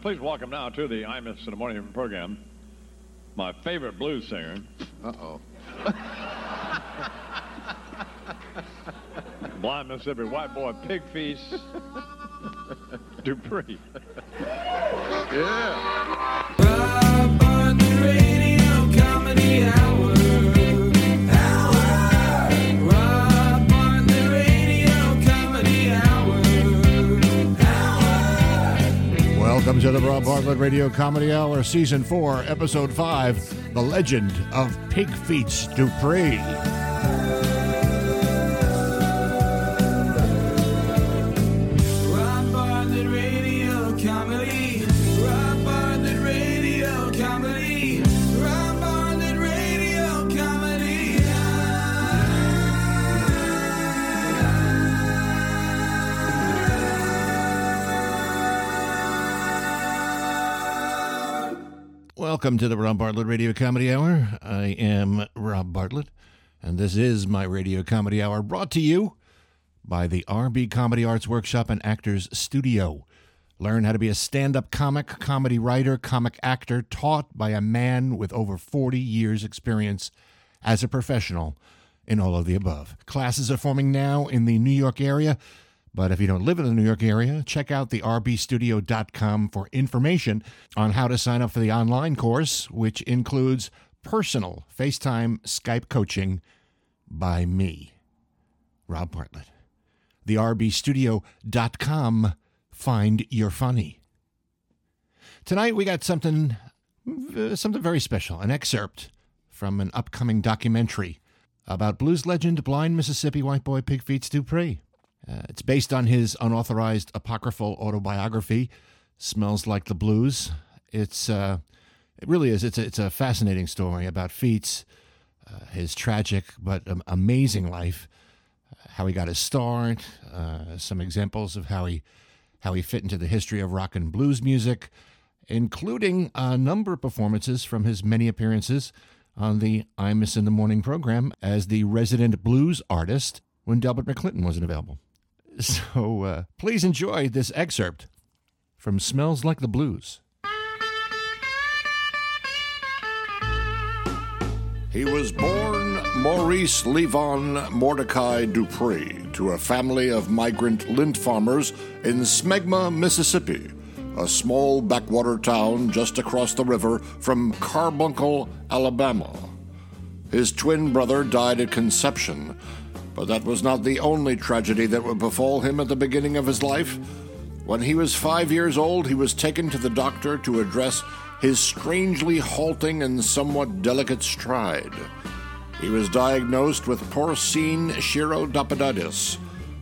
Please welcome now to the IMUS in the Morning program my favorite blues singer. Uh-oh. Blind Mississippi white boy Pig Feets Dupris. Yeah. Welcome to the Rob Bartlett Radio Comedy Hour, Season 4, Episode 5 The Legend of Pig Feets Dupris. Welcome to the Rob Bartlett Radio Comedy Hour. I am Rob Bartlett, and this is my Radio Comedy Hour brought to you by the RB Comedy Arts Workshop and Actors Studio. Learn how to be a stand up comic, comedy writer, comic actor, taught by a man with over 40 years' experience as a professional in all of the above. Classes are forming now in the New York area. But if you don't live in the New York area, check out the rbstudio.com for information on how to sign up for the online course, which includes personal FaceTime Skype coaching by me, Rob Bartlett. The rbstudio.com. Find your funny. Tonight we got something uh, something very special, an excerpt from an upcoming documentary about blues legend blind Mississippi white boy Pig Feets Dupris. Uh, it's based on his unauthorized apocryphal autobiography, "Smells Like the Blues." It's uh, it really is. It's a, it's a fascinating story about Feets, uh, his tragic but um, amazing life, uh, how he got his start, uh, some examples of how he how he fit into the history of rock and blues music, including a number of performances from his many appearances on the Imus in the Morning program as the resident blues artist when Delbert McClinton wasn't available. So uh, please enjoy this excerpt from Smells Like the Blues. He was born Maurice Levon Mordecai Dupris to a family of migrant lint farmers in Smegma, Mississippi, a small backwater town just across the river from Carbuncle, Alabama. His twin brother died at conception, but that was not the only tragedy that would befall him at the beginning of his life. When he was five years old, he was taken to the doctor to address his strangely halting and somewhat delicate stride. He was diagnosed with porcine chirodopoditis,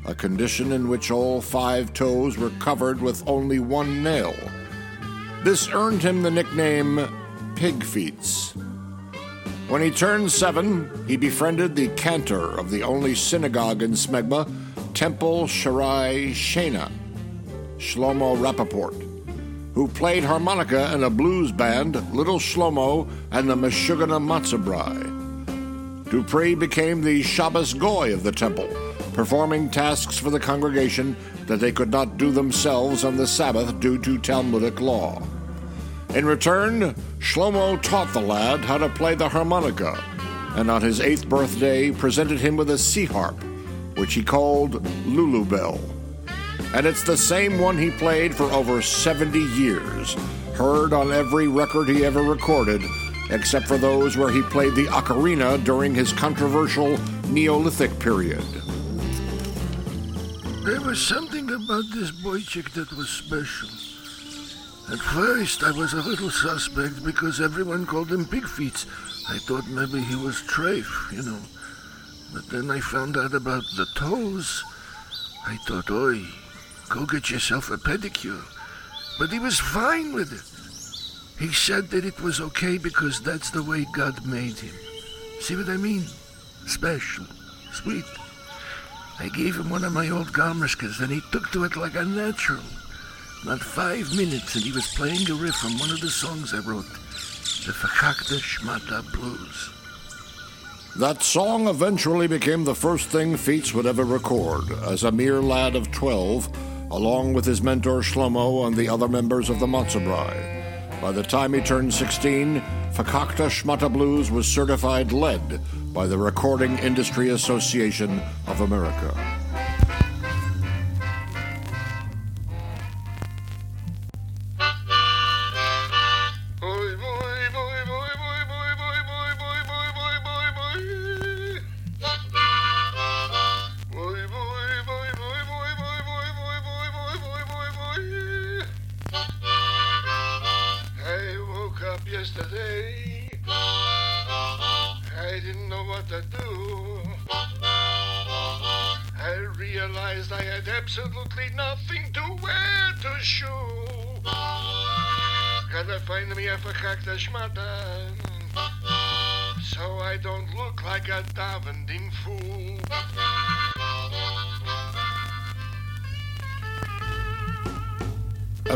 a condition in which all five toes were covered with only one nail. This earned him the nickname Pig Feets. When he turned seven, he befriended the cantor of the only synagogue in Smegma, Temple Sharai Shena, Shlomo Rappaport, who played harmonica in a blues band, Little Shlomo and the Meshuggah Matzabrai. Dupris became the Shabbos Goy of the temple, performing tasks for the congregation that they could not do themselves on the Sabbath due to Talmudic law. In return, Shlomo taught the lad how to play the harmonica, and on his eighth birthday presented him with a C harp, which he called Lulu Bell. And it's the same one he played for over 70 years, heard on every record he ever recorded, except for those where he played the ocarina during his controversial Neolithic period. There was something about this boy boychik that was special. At first, I was a little suspect because everyone called him Pig Feet. I thought maybe he was Trafe, you know. But then I found out about the toes. I thought, oi, go get yourself a pedicure. But he was fine with it. He said that it was okay because that's the way God made him. See what I mean? Special. Sweet. I gave him one of my old garmishkas, and he took to it like a natural. Not five minutes, and he was playing a riff from one of the songs I wrote, the Fakakta Shmata Blues. That song eventually became the first thing Feets would ever record. As a mere lad of 12, along with his mentor Shlomo and the other members of the Matzah By the time he turned 16, Fakakta Shmata Blues was certified lead by the Recording Industry Association of America.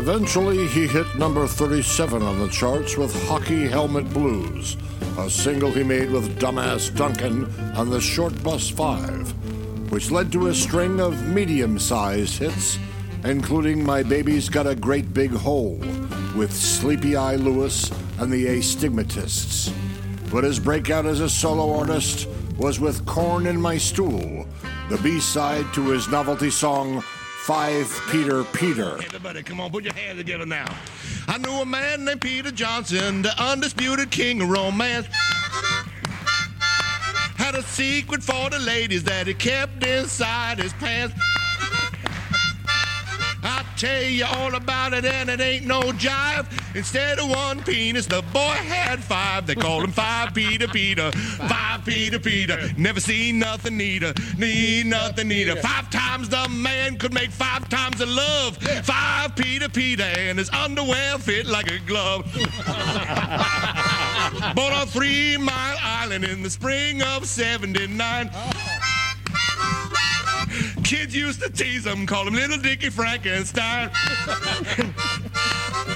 Eventually, he hit number 37 on the charts with Hockey Helmet Blues, a single he made with Dumbass Duncan on the Short Bus 5, which led to a string of medium sized hits, including My Baby's Got a Great Big Hole with Sleepy Eye Lewis and the Astigmatists. But his breakout as a solo artist was with Corn in My Stool, the B side to his novelty song Five Peter Peter. Everybody, come on, put your hands together now. I knew a man named Peter Johnson, the undisputed king of romance. Had a secret for the ladies that he kept inside his pants. Tell you all about it, and it ain't no jive. Instead of one penis, the boy had five. They called him Five Peter Peter. Five Peter Peter. Never seen nothing neater. Need nothing neater. Five times the man could make five times the love. Five Peter Peter, and his underwear fit like a glove. Bought a Three Mile Island in the spring of 79. Kids used to tease him, call him Little Dickie Frankenstein.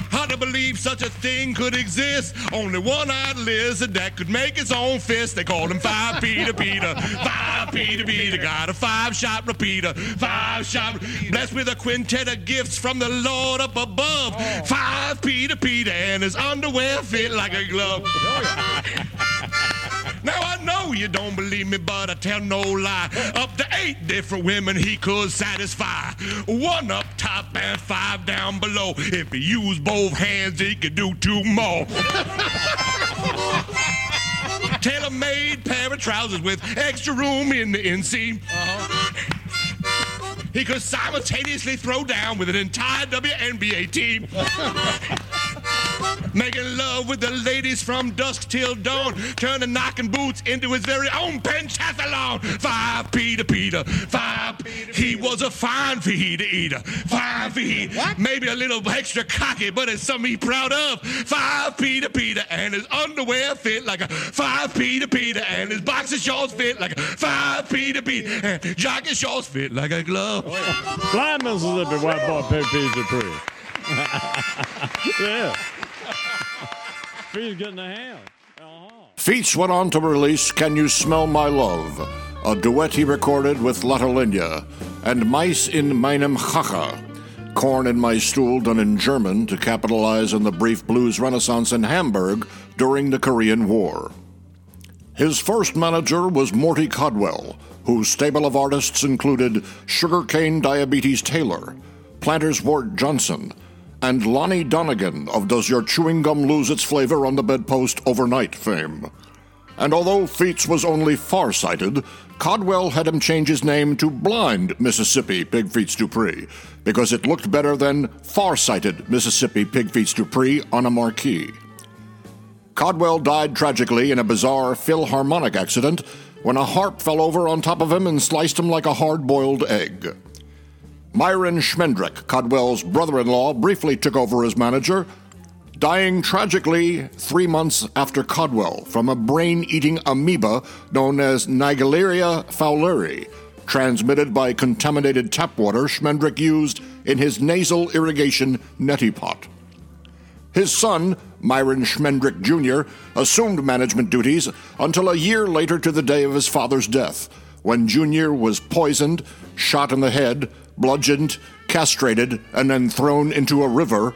Hard to believe such a thing could exist. Only one-eyed lizard that could make its own fist. They called him Five Peter Peter. Five Peter Peter. Got a five-shot repeater. Five-shot. Blessed with a quintet of gifts from the Lord up above. Five Peter Peter. And his underwear fit like a glove. Oh, Now I know you don't believe me, but I tell no lie. Up to eight different women he could satisfy. One up top and five down below. If he used both hands, he could do two more. Tailor-made pair of trousers with extra room in the inseam. Uh-huh. He could simultaneously throw down with an entire WNBA team. Making love with the ladies from dusk till dawn, turning knocking boots into his very own pentathlon. Five Peter Peter, five. He was a fine fajita eater. Five feet, maybe a little extra cocky, but it's something he's proud of. Five Peter Peter, and his underwear fit like a five Peter Peter, and his boxer shorts fit like a five Peter Peter, and jockey shorts fit like a glove. Fly, Mississippi, white boy, pig Peter. of tree. yeah. Feet's hand. Uh-huh. Feets went on to release Can You Smell My Love, a duet he recorded with Lotta Linya, and Mice in Meinem Chacha, Corn in My Stool done in German to capitalize on the brief blues renaissance in Hamburg during the Korean War. His first manager was Morty Codwell, whose stable of artists included Sugarcane Diabetes Taylor, Planters Wart Johnson, and Lonnie Donegan of Does Your Chewing Gum Lose Its Flavor on the Bedpost Overnight fame. And although Feets was only far-sighted, Codwell had him change his name to Blind Mississippi Pig Feets Dupris, because it looked better than Far-Sighted Mississippi Pig Feets Dupris on a marquee. Codwell died tragically in a bizarre Philharmonic accident when a harp fell over on top of him and sliced him like a hard boiled egg. Myron Schmendrick, Codwell's brother in law, briefly took over as manager, dying tragically three months after Codwell from a brain eating amoeba known as Naegleria fowleri, transmitted by contaminated tap water Schmendrick used in his nasal irrigation neti pot. His son, Myron Schmendrick Jr., assumed management duties until a year later to the day of his father's death, when Jr. was poisoned, shot in the head, bludgeoned, castrated, and then thrown into a river,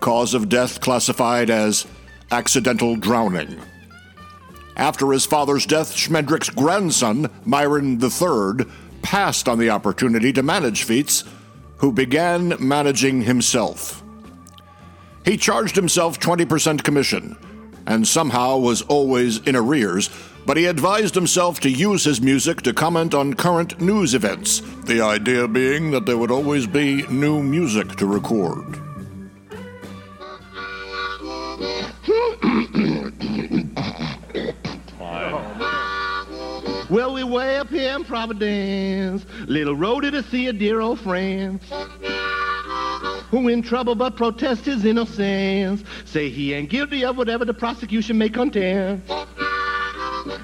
cause of death classified as accidental drowning. After his father's death, Schmendrick's grandson, Myron III, passed on the opportunity to manage Feets, who began managing himself. He charged himself 20% commission and somehow was always in arrears, but he advised himself to use his music to comment on current news events, the idea being that there would always be new music to record. Well, we way up here in Providence, little roadie to see a dear old friend. Who in trouble but protest his innocence. Say he ain't guilty of whatever the prosecution may contend.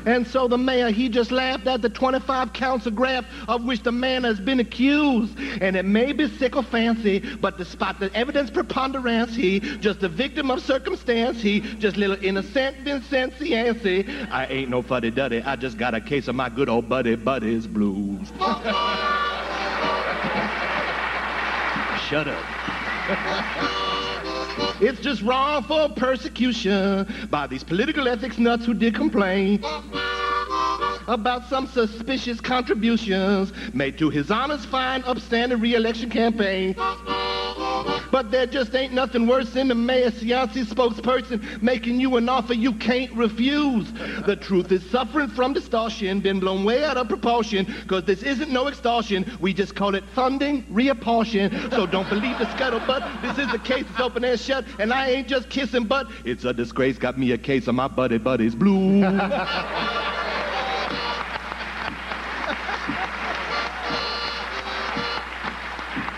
And so the mayor, he just laughed at the 25 counts of graft of which the man has been accused. And it may be sick or fancy, but despite the evidence preponderance, he just a victim of circumstance. He just little innocent Vincent Cianci. I ain't no fuddy-duddy. I just got a case of my good old buddy Buddy's blues. Shut up. It's just wrongful persecution by these political ethics nuts who did complain about some suspicious contributions made to his honest, fine, upstanding re-election campaign. But there just ain't nothing worse than the mayor Cianci spokesperson making you an offer you can't refuse. The truth is suffering from distortion, been blown way out of proportion, because this isn't no extortion. We just call it funding reapportion. So don't believe the scuttlebutt. This is a case, it's open and shut, and I ain't just kissing butt. It's a disgrace, got me a case of my buddy buddy's blue.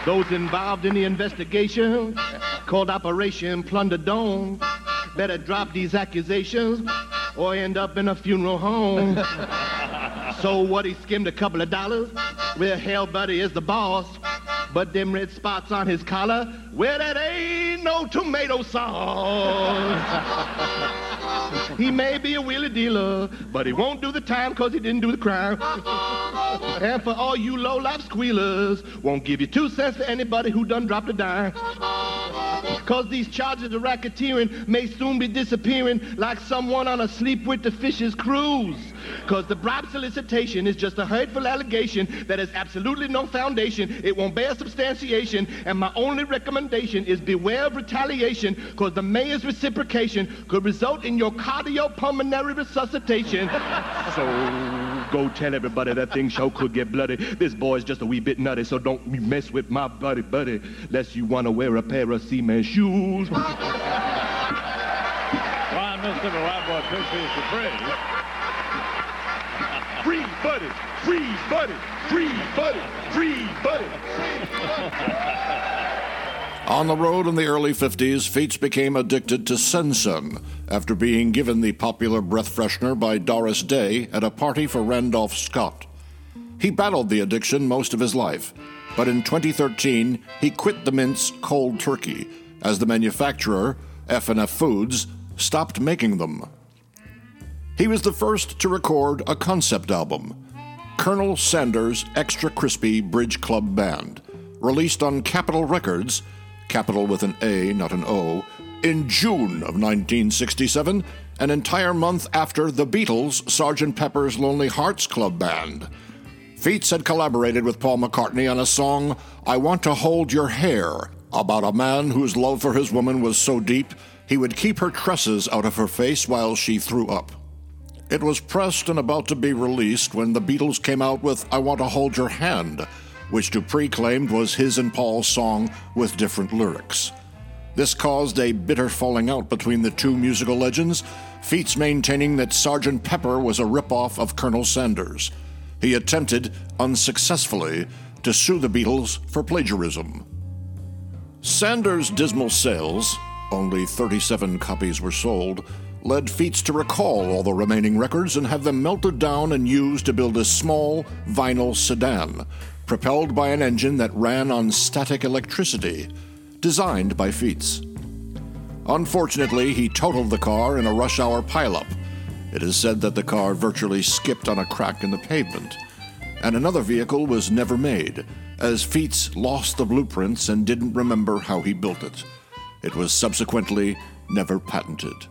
Those involved in the investigation, called Operation Plunder Dome, better drop these accusations or end up in a funeral home. so what, he skimmed a couple of dollars? Well, hell, buddy is the boss. But them red spots on his collar, well, that ain't no tomato sauce. he may be a wheelie dealer, but he won't do the time because he didn't do the crime. And for all you low-life squealers, won't give you two cents to anybody who done dropped a dime. Cause these charges of racketeering may soon be disappearing like someone on a sleep with the fishes cruise. Cause the bribe solicitation is just a hurtful allegation that has absolutely no foundation. It won't bear substantiation. And my only recommendation is beware of retaliation cause the mayor's reciprocation could result in your cardiopulmonary resuscitation. so go tell everybody that thing show could get bloody. This boy's just a wee bit nutty, so don't mess with my buddy, buddy, lest you want to wear a pair of seaman shoes. Why, Mississippi White Boy Pig buddy, free buddy, free buddy, free buddy. On the road in the early 50s, Feets became addicted to Sen-Sen after being given the popular breath freshener by Doris Day at a party for Randolph Scott. He battled the addiction most of his life, but in 2013 he quit the mints cold turkey as the manufacturer, F&F Foods, stopped making them. He was the first to record a concept album, Colonel Sanders Extra Crispy Bridge Club Band, released on Capitol Records, capital with an A, not an O, in June of 1967, an entire month after the Beatles' Sgt. Pepper's Lonely Hearts Club Band. Feets had collaborated with Paul McCartney on a song, I Want to Hold Your Hair, about a man whose love for his woman was so deep he would keep her tresses out of her face while she threw up. It was pressed and about to be released when the Beatles came out with I Want to Hold Your Hand, which Dupris claimed was his and Paul's song with different lyrics. This caused a bitter falling out between the two musical legends, Feets maintaining that Sergeant Pepper was a ripoff of Colonel Sanders. He attempted, unsuccessfully, to sue the Beatles for plagiarism. Sanders' dismal sales, only 37 copies were sold, led Feets to recall all the remaining records and have them melted down and used to build a small vinyl sedan, propelled by an engine that ran on static electricity, designed by Feets. Unfortunately, he totaled the car in a rush hour pileup. It is said that the car virtually skipped on a crack in the pavement. And another vehicle was never made, as Feets lost the blueprints and didn't remember how he built it. It was subsequently never patented.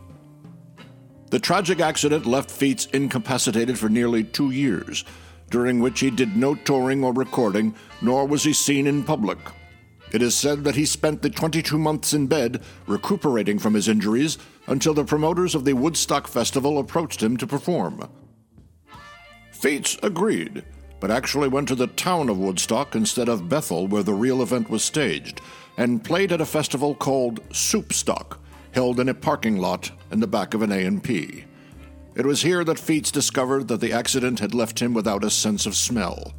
The tragic accident left Feets incapacitated for nearly two years, during which he did no touring or recording, nor was he seen in public. It is said that he spent the 22 months in bed recuperating from his injuries until the promoters of the Woodstock Festival approached him to perform. Feets agreed, but actually went to the town of Woodstock instead of Bethel, where the real event was staged, and played at a festival called Soupstock, held in a parking lot in the back of an A&P. It was here that Feets discovered that the accident had left him without a sense of smell.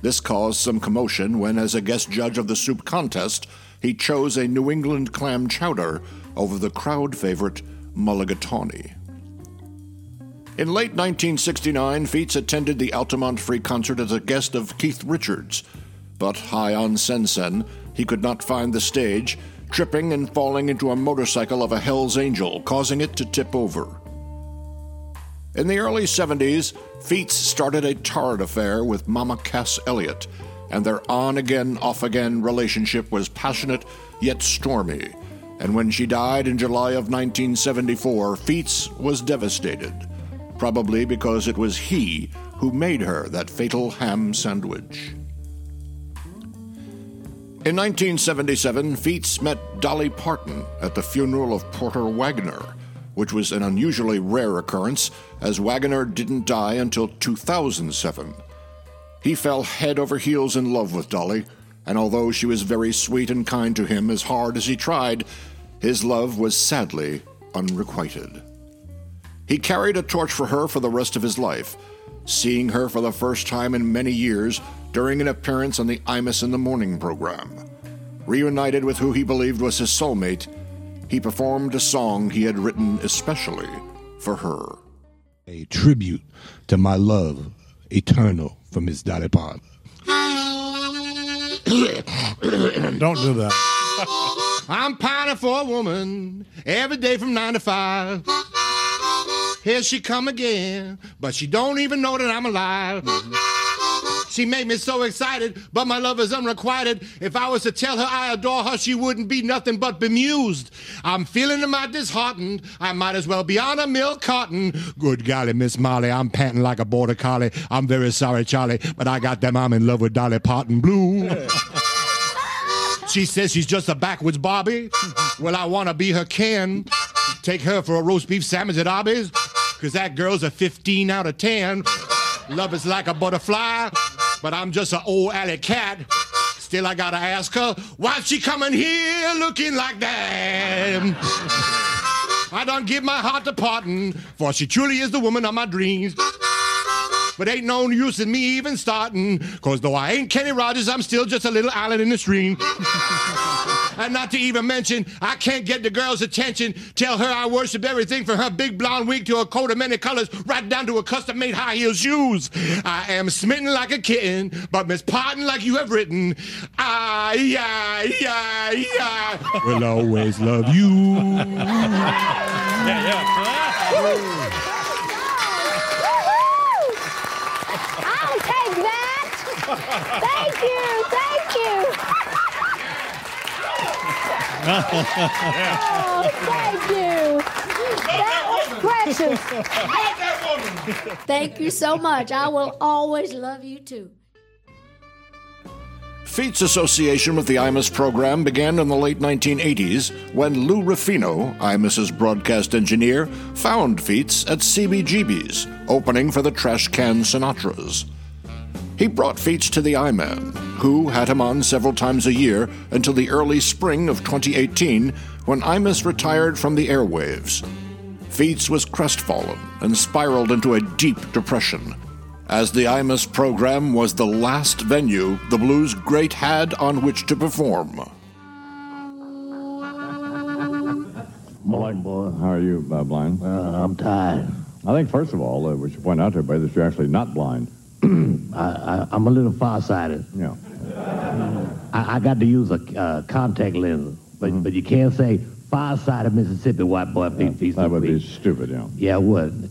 This caused some commotion when, as a guest judge of the soup contest, he chose a New England clam chowder over the crowd favorite mulligatawny. In late 1969, Feets attended the Altamont Free Concert as a guest of Keith Richards, but high on Sen-Sen, he could not find the stage, tripping and falling into a motorcycle of a Hell's Angel, causing it to tip over. In the early 70s, Feets started a torrid affair with Mama Cass Elliott, and their on again, off again relationship was passionate yet stormy. And when she died in July of 1974, Feets was devastated, probably because it was he who made her that fatal ham sandwich. In 1977, Feets met Dolly Parton at the funeral of Porter Wagoner, which was an unusually rare occurrence, as Wagoner didn't die until 2007. He fell head over heels in love with Dolly, and although she was very sweet and kind to him as hard as he tried, his love was sadly unrequited. He carried a torch for her for the rest of his life, seeing her for the first time in many years during an appearance on the Imus in the Morning program. Reunited with who he believed was his soulmate, he performed a song he had written especially for her. A tribute to my love, eternal for Miss Dolly Parton. Don't do that. I'm pining for a woman every day from nine to five. Here she come again, but she don't even know that I'm alive. She made me so excited, but my love is unrequited. If I was to tell her I adore her, she wouldn't be nothing but bemused. I'm feeling my disheartened. I might as well be on a milk carton. Good golly, Miss Molly, I'm panting like a border collie. I'm very sorry, Charlie, but I got them. I'm in love with Dolly Parton Blue. She says she's just a backwards Bobby. Well, I want to be her Ken. Take her for a roast beef sandwich at Arby's. Cause that girl's a 15 out of 10. Love is like a butterfly, but I'm just an old alley cat. Still, I gotta ask her, why she coming here looking like that? I don't give my heart to Parton, for she truly is the woman of my dreams. But ain't no use in me even starting, cause though I ain't Kenny Rogers, I'm still just a little island in the stream. and not to even mention, I can't get the girl's attention. Tell her I worship everything from her big blonde wig to her coat of many colors, right down to her custom made high heel shoes. I am smitten like a kitten, but Miss Parton, like you have written, I, I, I, I will always love you. I'll Thank you. Thank you. oh, thank you. That was precious. Thank you so much. I will always love you too. Feets' association with the Imus program began in the late 1980s when Lou Rufino, Imus's broadcast engineer, found Feets at CBGB's, opening for the Trash Can Sinatras. He brought Feets to the I-Man, who had him on several times a year until the early spring of 2018 when Imus retired from the airwaves. Feets was crestfallen and spiraled into a deep depression, as the Imus program was the last venue the Blues great had on which to perform. Morning, boy. How are you, uh, blind? Uh, I'm tired. I think, first of all, uh, we should point out to everybody that you're actually not blind. I, I, I'm a little farsighted. Yeah. I, I got to use a uh, contact lens, but Mm-hmm. but you can't say farsighted Mississippi white boy feet feet. That would be stupid, yeah. Yeah, it would.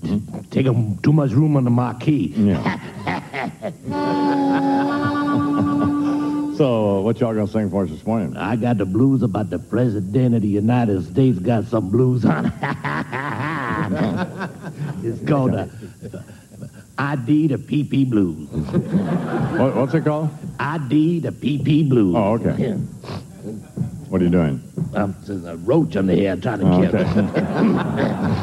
Take 'em too much room on the marquee. Yeah. So, what y'all gonna sing for us this morning? I got the blues about the president of the United States. Got some blues on. it's called uh, ID the PP Blues. What, what's it called? ID the PP Blues. Oh, okay. Yeah. What are you doing? Um, there's a roach under here trying to Oh, kill okay.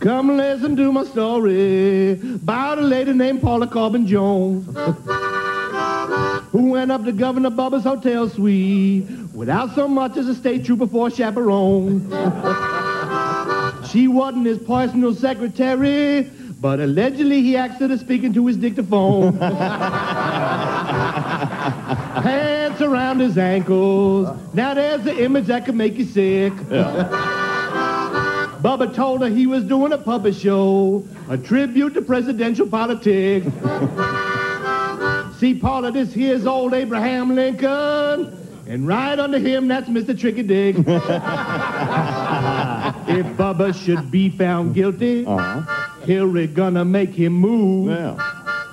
Come listen to my story about a lady named Paula Corbin Jones who went up to Governor Bubba's hotel suite without so much as a state trooper for a chaperone. she wasn't his personal secretary, but allegedly he asked her to speak into his dictaphone. Pants around his ankles. Now there's the image that could make you sick. Bubba told her he was doing a puppet show, a tribute to presidential politics. See, Paula, this here's old Abraham Lincoln, and right under him, that's Mr. Tricky Dick. if Bubba should be found guilty, uh-huh. Hillary gonna make him move.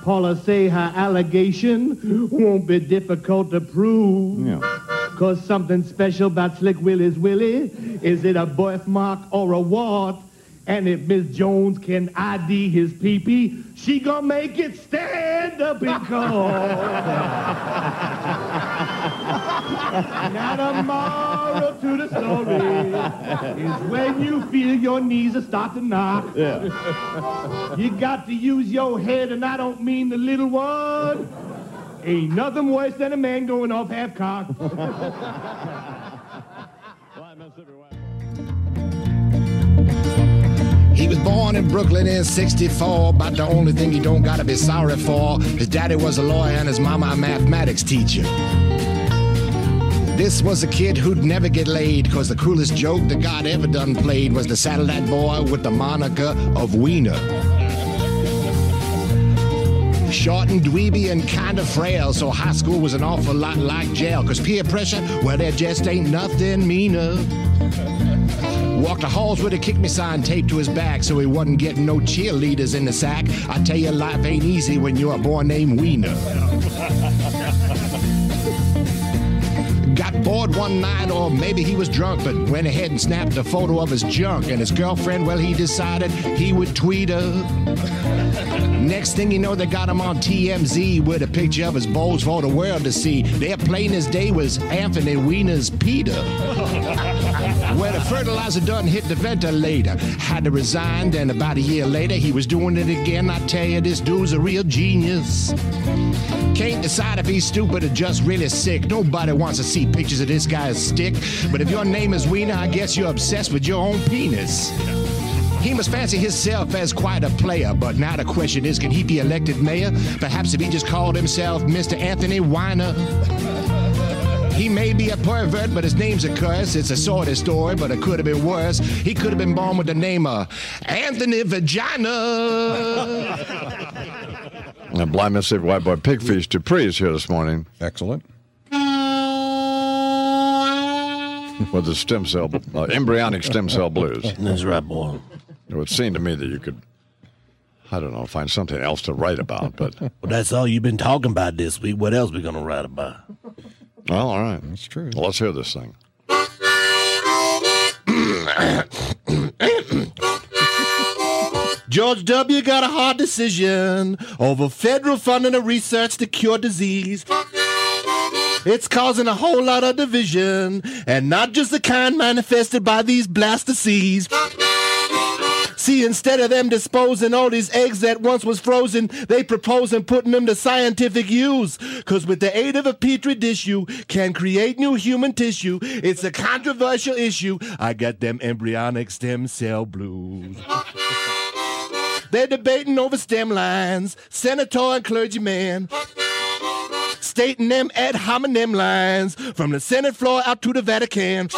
Paula say her allegation won't be difficult to prove. Cause something special about Slick Willie's Willie. Is it a birthmark or a wart? And if Miss Jones can ID his pee-pee, she gonna make it stand up and court. now the moral to the story is when you feel your knees are start to knock. You got to use your head, and I don't mean the little one. Ain't nothing worse than a man going off half born in Brooklyn in 64, but the only thing he don't gotta be sorry for, his daddy was a lawyer and his mama a mathematics teacher. This was a kid who'd never get laid, cause the coolest joke that God ever done played was the satellite boy with the moniker of Wiener. Short and dweeby and kind of frail, so high school was an awful lot like jail, cause peer pressure, well, there just ain't nothing meaner. Walked the halls with a kick me sign taped to his back so he wasn't getting no cheerleaders in the sack. I tell you, life ain't easy when you're a boy named Wiener. Got bored one night, or maybe he was drunk, but went ahead and snapped a photo of his junk. And his girlfriend, well, he decided he would tweet her. Next thing you know, they got him on TMZ with a picture of his balls for the world to see. Their plainest day was Anthony Wiener's Peter. Where the fertilizer done hit the ventilator. Had to resign, then about a year later, he was doing it again. I tell you, this dude's a real genius. Can't decide if he's stupid or just really sick. Nobody wants to see pictures of this guy's stick. But if your name is Wiener, I guess you're obsessed with your own penis. He must fancy himself as quite a player, but now the question is, can he be elected mayor? Perhaps if he just called himself Mr. Anthony Weiner. He may be a pervert, but his name's a curse. It's a sordid story, but it could have been worse. He could have been born with the name of Anthony Vagina. And blind Mississippi White Boy Pigfish Dupris is here this morning. Excellent. With the stem cell, uh, embryonic stem cell blues. That's right, boy. It would seem to me that you could, I don't know, find something else to write about, but. Well, that's all you've been talking about this week. What else we gonna write about? Well, all right. That's true. Well, let's hear this thing. George W. got a hard decision over federal funding of research to cure disease. It's causing a whole lot of division, and not just the kind manifested by these blastocysts. See, instead of them disposing all these eggs that once was frozen, they proposing putting them to scientific use. Cause with the aid of a petri dish, you can create new human tissue. It's a controversial issue. I got them embryonic stem cell blues. They're debating over stem lines, senator and clergyman. Stating them ad hominem lines from the Senate floor out to the Vatican.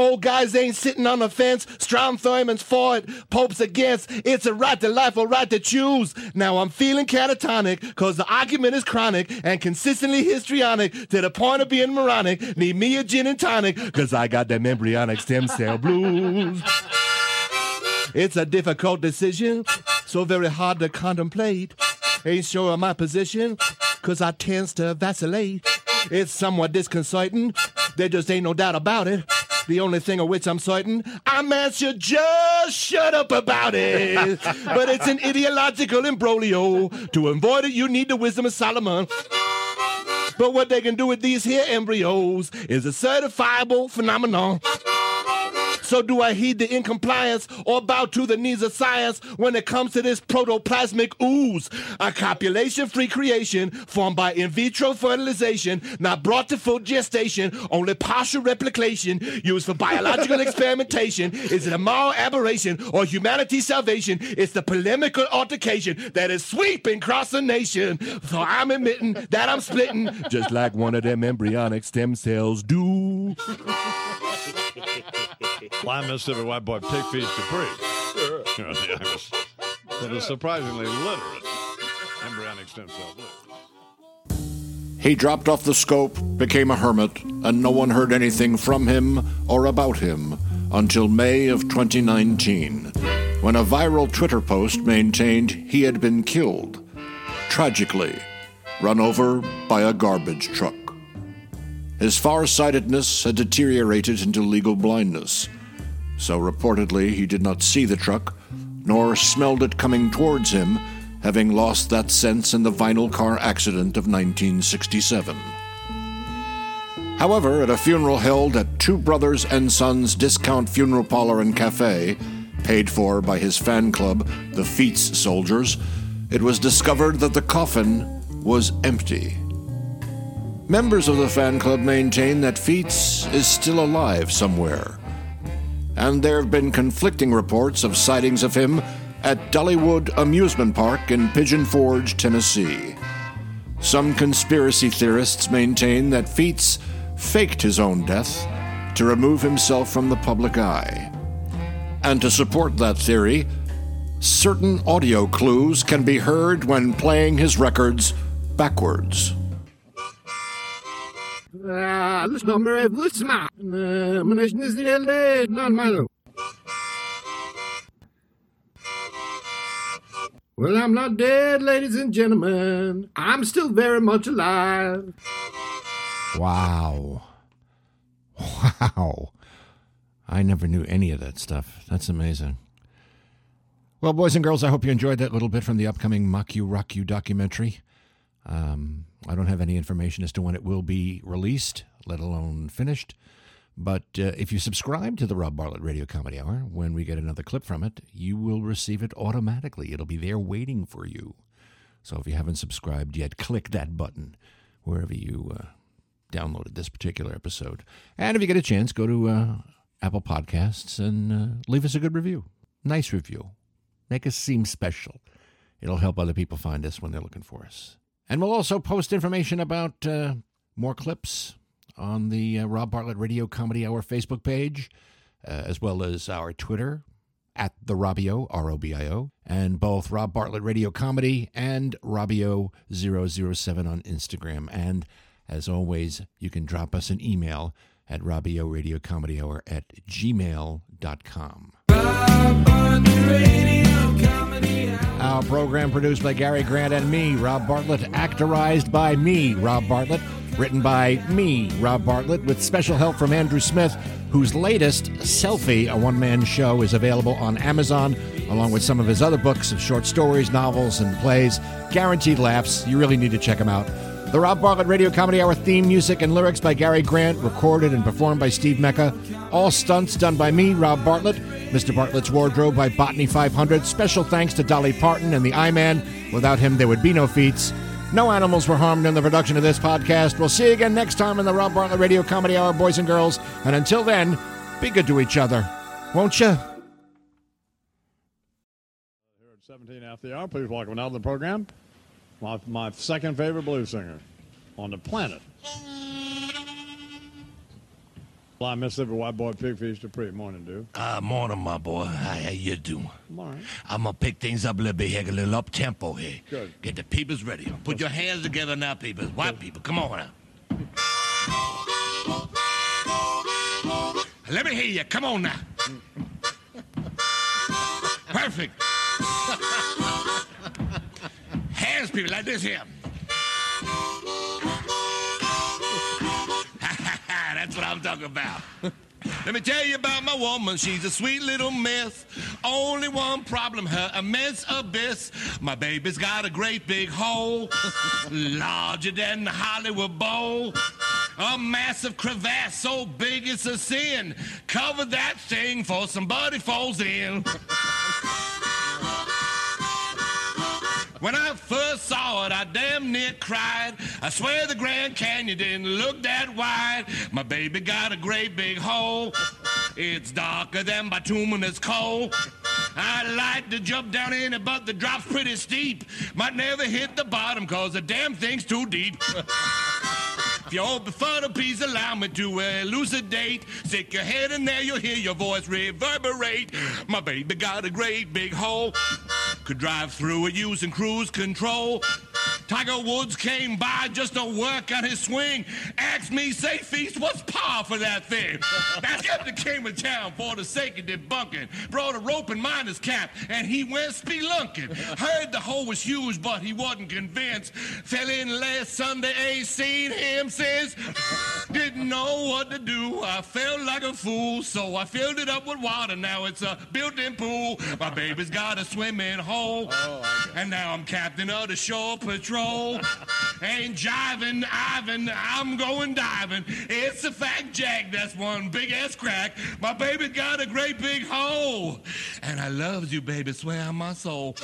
Old guys ain't sitting on the fence. Strom Thurmond's for it, Pope's against. It's a right to life, a right to choose. Now I'm feeling catatonic, cause the argument is chronic and consistently histrionic to the point of being moronic. Need me a gin and tonic, cause I got them embryonic stem cell blues. It's a difficult decision, so very hard to contemplate. Ain't sure of my position, cause I tends to vacillate. It's somewhat disconcerting, there just ain't no doubt about it. The only thing of which I'm certain, I man should just shut up about it. but it's an ideological imbroglio. To avoid it, you need the wisdom of Solomon. But what they can do with these here embryos is a certifiable phenomenon. So do I heed the incompliance or bow to the needs of science when it comes to this protoplasmic ooze? A copulation-free creation formed by in vitro fertilization, not brought to full gestation, only partial replication, used for biological experimentation. Is it a moral aberration or humanity's salvation? It's the polemical altercation that is sweeping across the nation. So I'm admitting that I'm splitting, just like one of them embryonic stem cells do. Fly Mississippi White Boy take Pig Feets Dupris. that is surprisingly literate. Embryonic stem cell blue. He dropped off the scope, became a hermit, and no one heard anything from him or about him until May of 2019, when a viral Twitter post maintained he had been killed, tragically, run over by a garbage truck. His farsightedness had deteriorated into legal blindness, so reportedly he did not see the truck, nor smelled it coming towards him, having lost that sense in the vinyl car accident of 1967. However, at a funeral held at Two Brothers and Sons Discount Funeral Parlor and Cafe, paid for by his fan club, the Feets Soldiers, it was discovered that the coffin was empty. Members of the fan club maintain that Feets is still alive somewhere. And there have been conflicting reports of sightings of him at Dollywood Amusement Park in Pigeon Forge, Tennessee. Some conspiracy theorists maintain that Feets faked his own death to remove himself from the public eye. And to support that theory, certain audio clues can be heard when playing his records backwards. Well, I'm not dead, ladies and gentlemen. I'm still very much alive. Wow. Wow. I never knew any of that stuff. That's amazing. Well, boys and girls, I hope you enjoyed that little bit from the upcoming Mock You Rock You documentary. Um, I don't have any information as to when it will be released, let alone finished. But uh, if you subscribe to the Rob Bartlett Radio Comedy Hour, when we get another clip from it, you will receive it automatically. It'll be there waiting for you. So if you haven't subscribed yet, click that button wherever you uh, downloaded this particular episode. And if you get a chance, go to uh, Apple Podcasts and uh, leave us a good review. Nice review. Make us seem special. It'll help other people find us when they're looking for us. And we'll also post information about uh, more clips on the uh, Rob Bartlett Radio Comedy Hour Facebook page, uh, as well as our Twitter at the Robio, R O B I O, and both Rob Bartlett Radio Comedy and Robio007 on Instagram. And as always, you can drop us an email at Robio Radio Comedy Hour at gmail.com. Our program produced by Gary Grant and me, Rob Bartlett, actorized by me, Rob Bartlett, written by me, Rob Bartlett, with special help from Andrew Smith, whose latest, Selfie, a one man show, is available on Amazon, along with some of his other books of short stories, novels, and plays. Guaranteed laughs. You really need to check them out. The Rob Bartlett Radio Comedy Hour theme music and lyrics by Gary Grant, recorded and performed by Steve Mecca. All stunts done by me, Rob Bartlett. Mr. Bartlett's wardrobe by Botany 500. Special thanks to Dolly Parton and the I-Man. Without him, there would be no feats. No animals were harmed in the production of this podcast. We'll see you again next time in the Rob Bartlett Radio Comedy Hour, boys and girls. And until then, be good to each other. Won't you? Here at 17 after the hour. Please welcome now to the program my, my second favorite blues singer on the planet. Fly Mississippi White Boy Pig Feets Dupris. Morning, dude. Uh, morning, my boy. How, how you doing? All right. I'm gonna pick things up a little bit here, a little up tempo here. Good. Get the peepers ready. Put your hands together now, peepers. White people, come on now. Let me hear you. Come on now. Perfect. Hands, people, like this here. That's what I'm talking about. Let me tell you about my woman. She's a sweet little miss. Only one problem, her immense abyss. My baby's got a great big hole, larger than the Hollywood Bowl. A massive crevasse so big it's a sin. Cover that thing for somebody falls in. When I first saw it, I damn near cried. I swear the Grand Canyon didn't look that wide. My baby got a great big hole. It's darker than bituminous coal. I'd like to jump down in it, but the drop's pretty steep. Might never hit the bottom, cause the damn thing's too deep. If you're before the please allow me to elucidate. Stick your head in there, you'll hear your voice reverberate. My baby got a great big hole. Could drive through it using cruise control. Tiger Woods came by just to work on his swing. Asked me, say, Feets, what's par for that thing? Now, Skeptic came to town for the sake of debunking. Brought a rope and miner's cap, and he went spelunking. Heard the hole was huge, but he wasn't convinced. Fell in last Sunday, ain't seen him since. Didn't know what to do. I felt like a fool, so I filled it up with water. Now it's a built-in pool. My baby's got a swimming hole. And now I'm captain of the shore patrol. Ain't jiving, Ivan, I'm going diving. It's a fact, Jack, that's one big ass crack. My baby got a great big hole. And I loves you, baby, swear on my soul.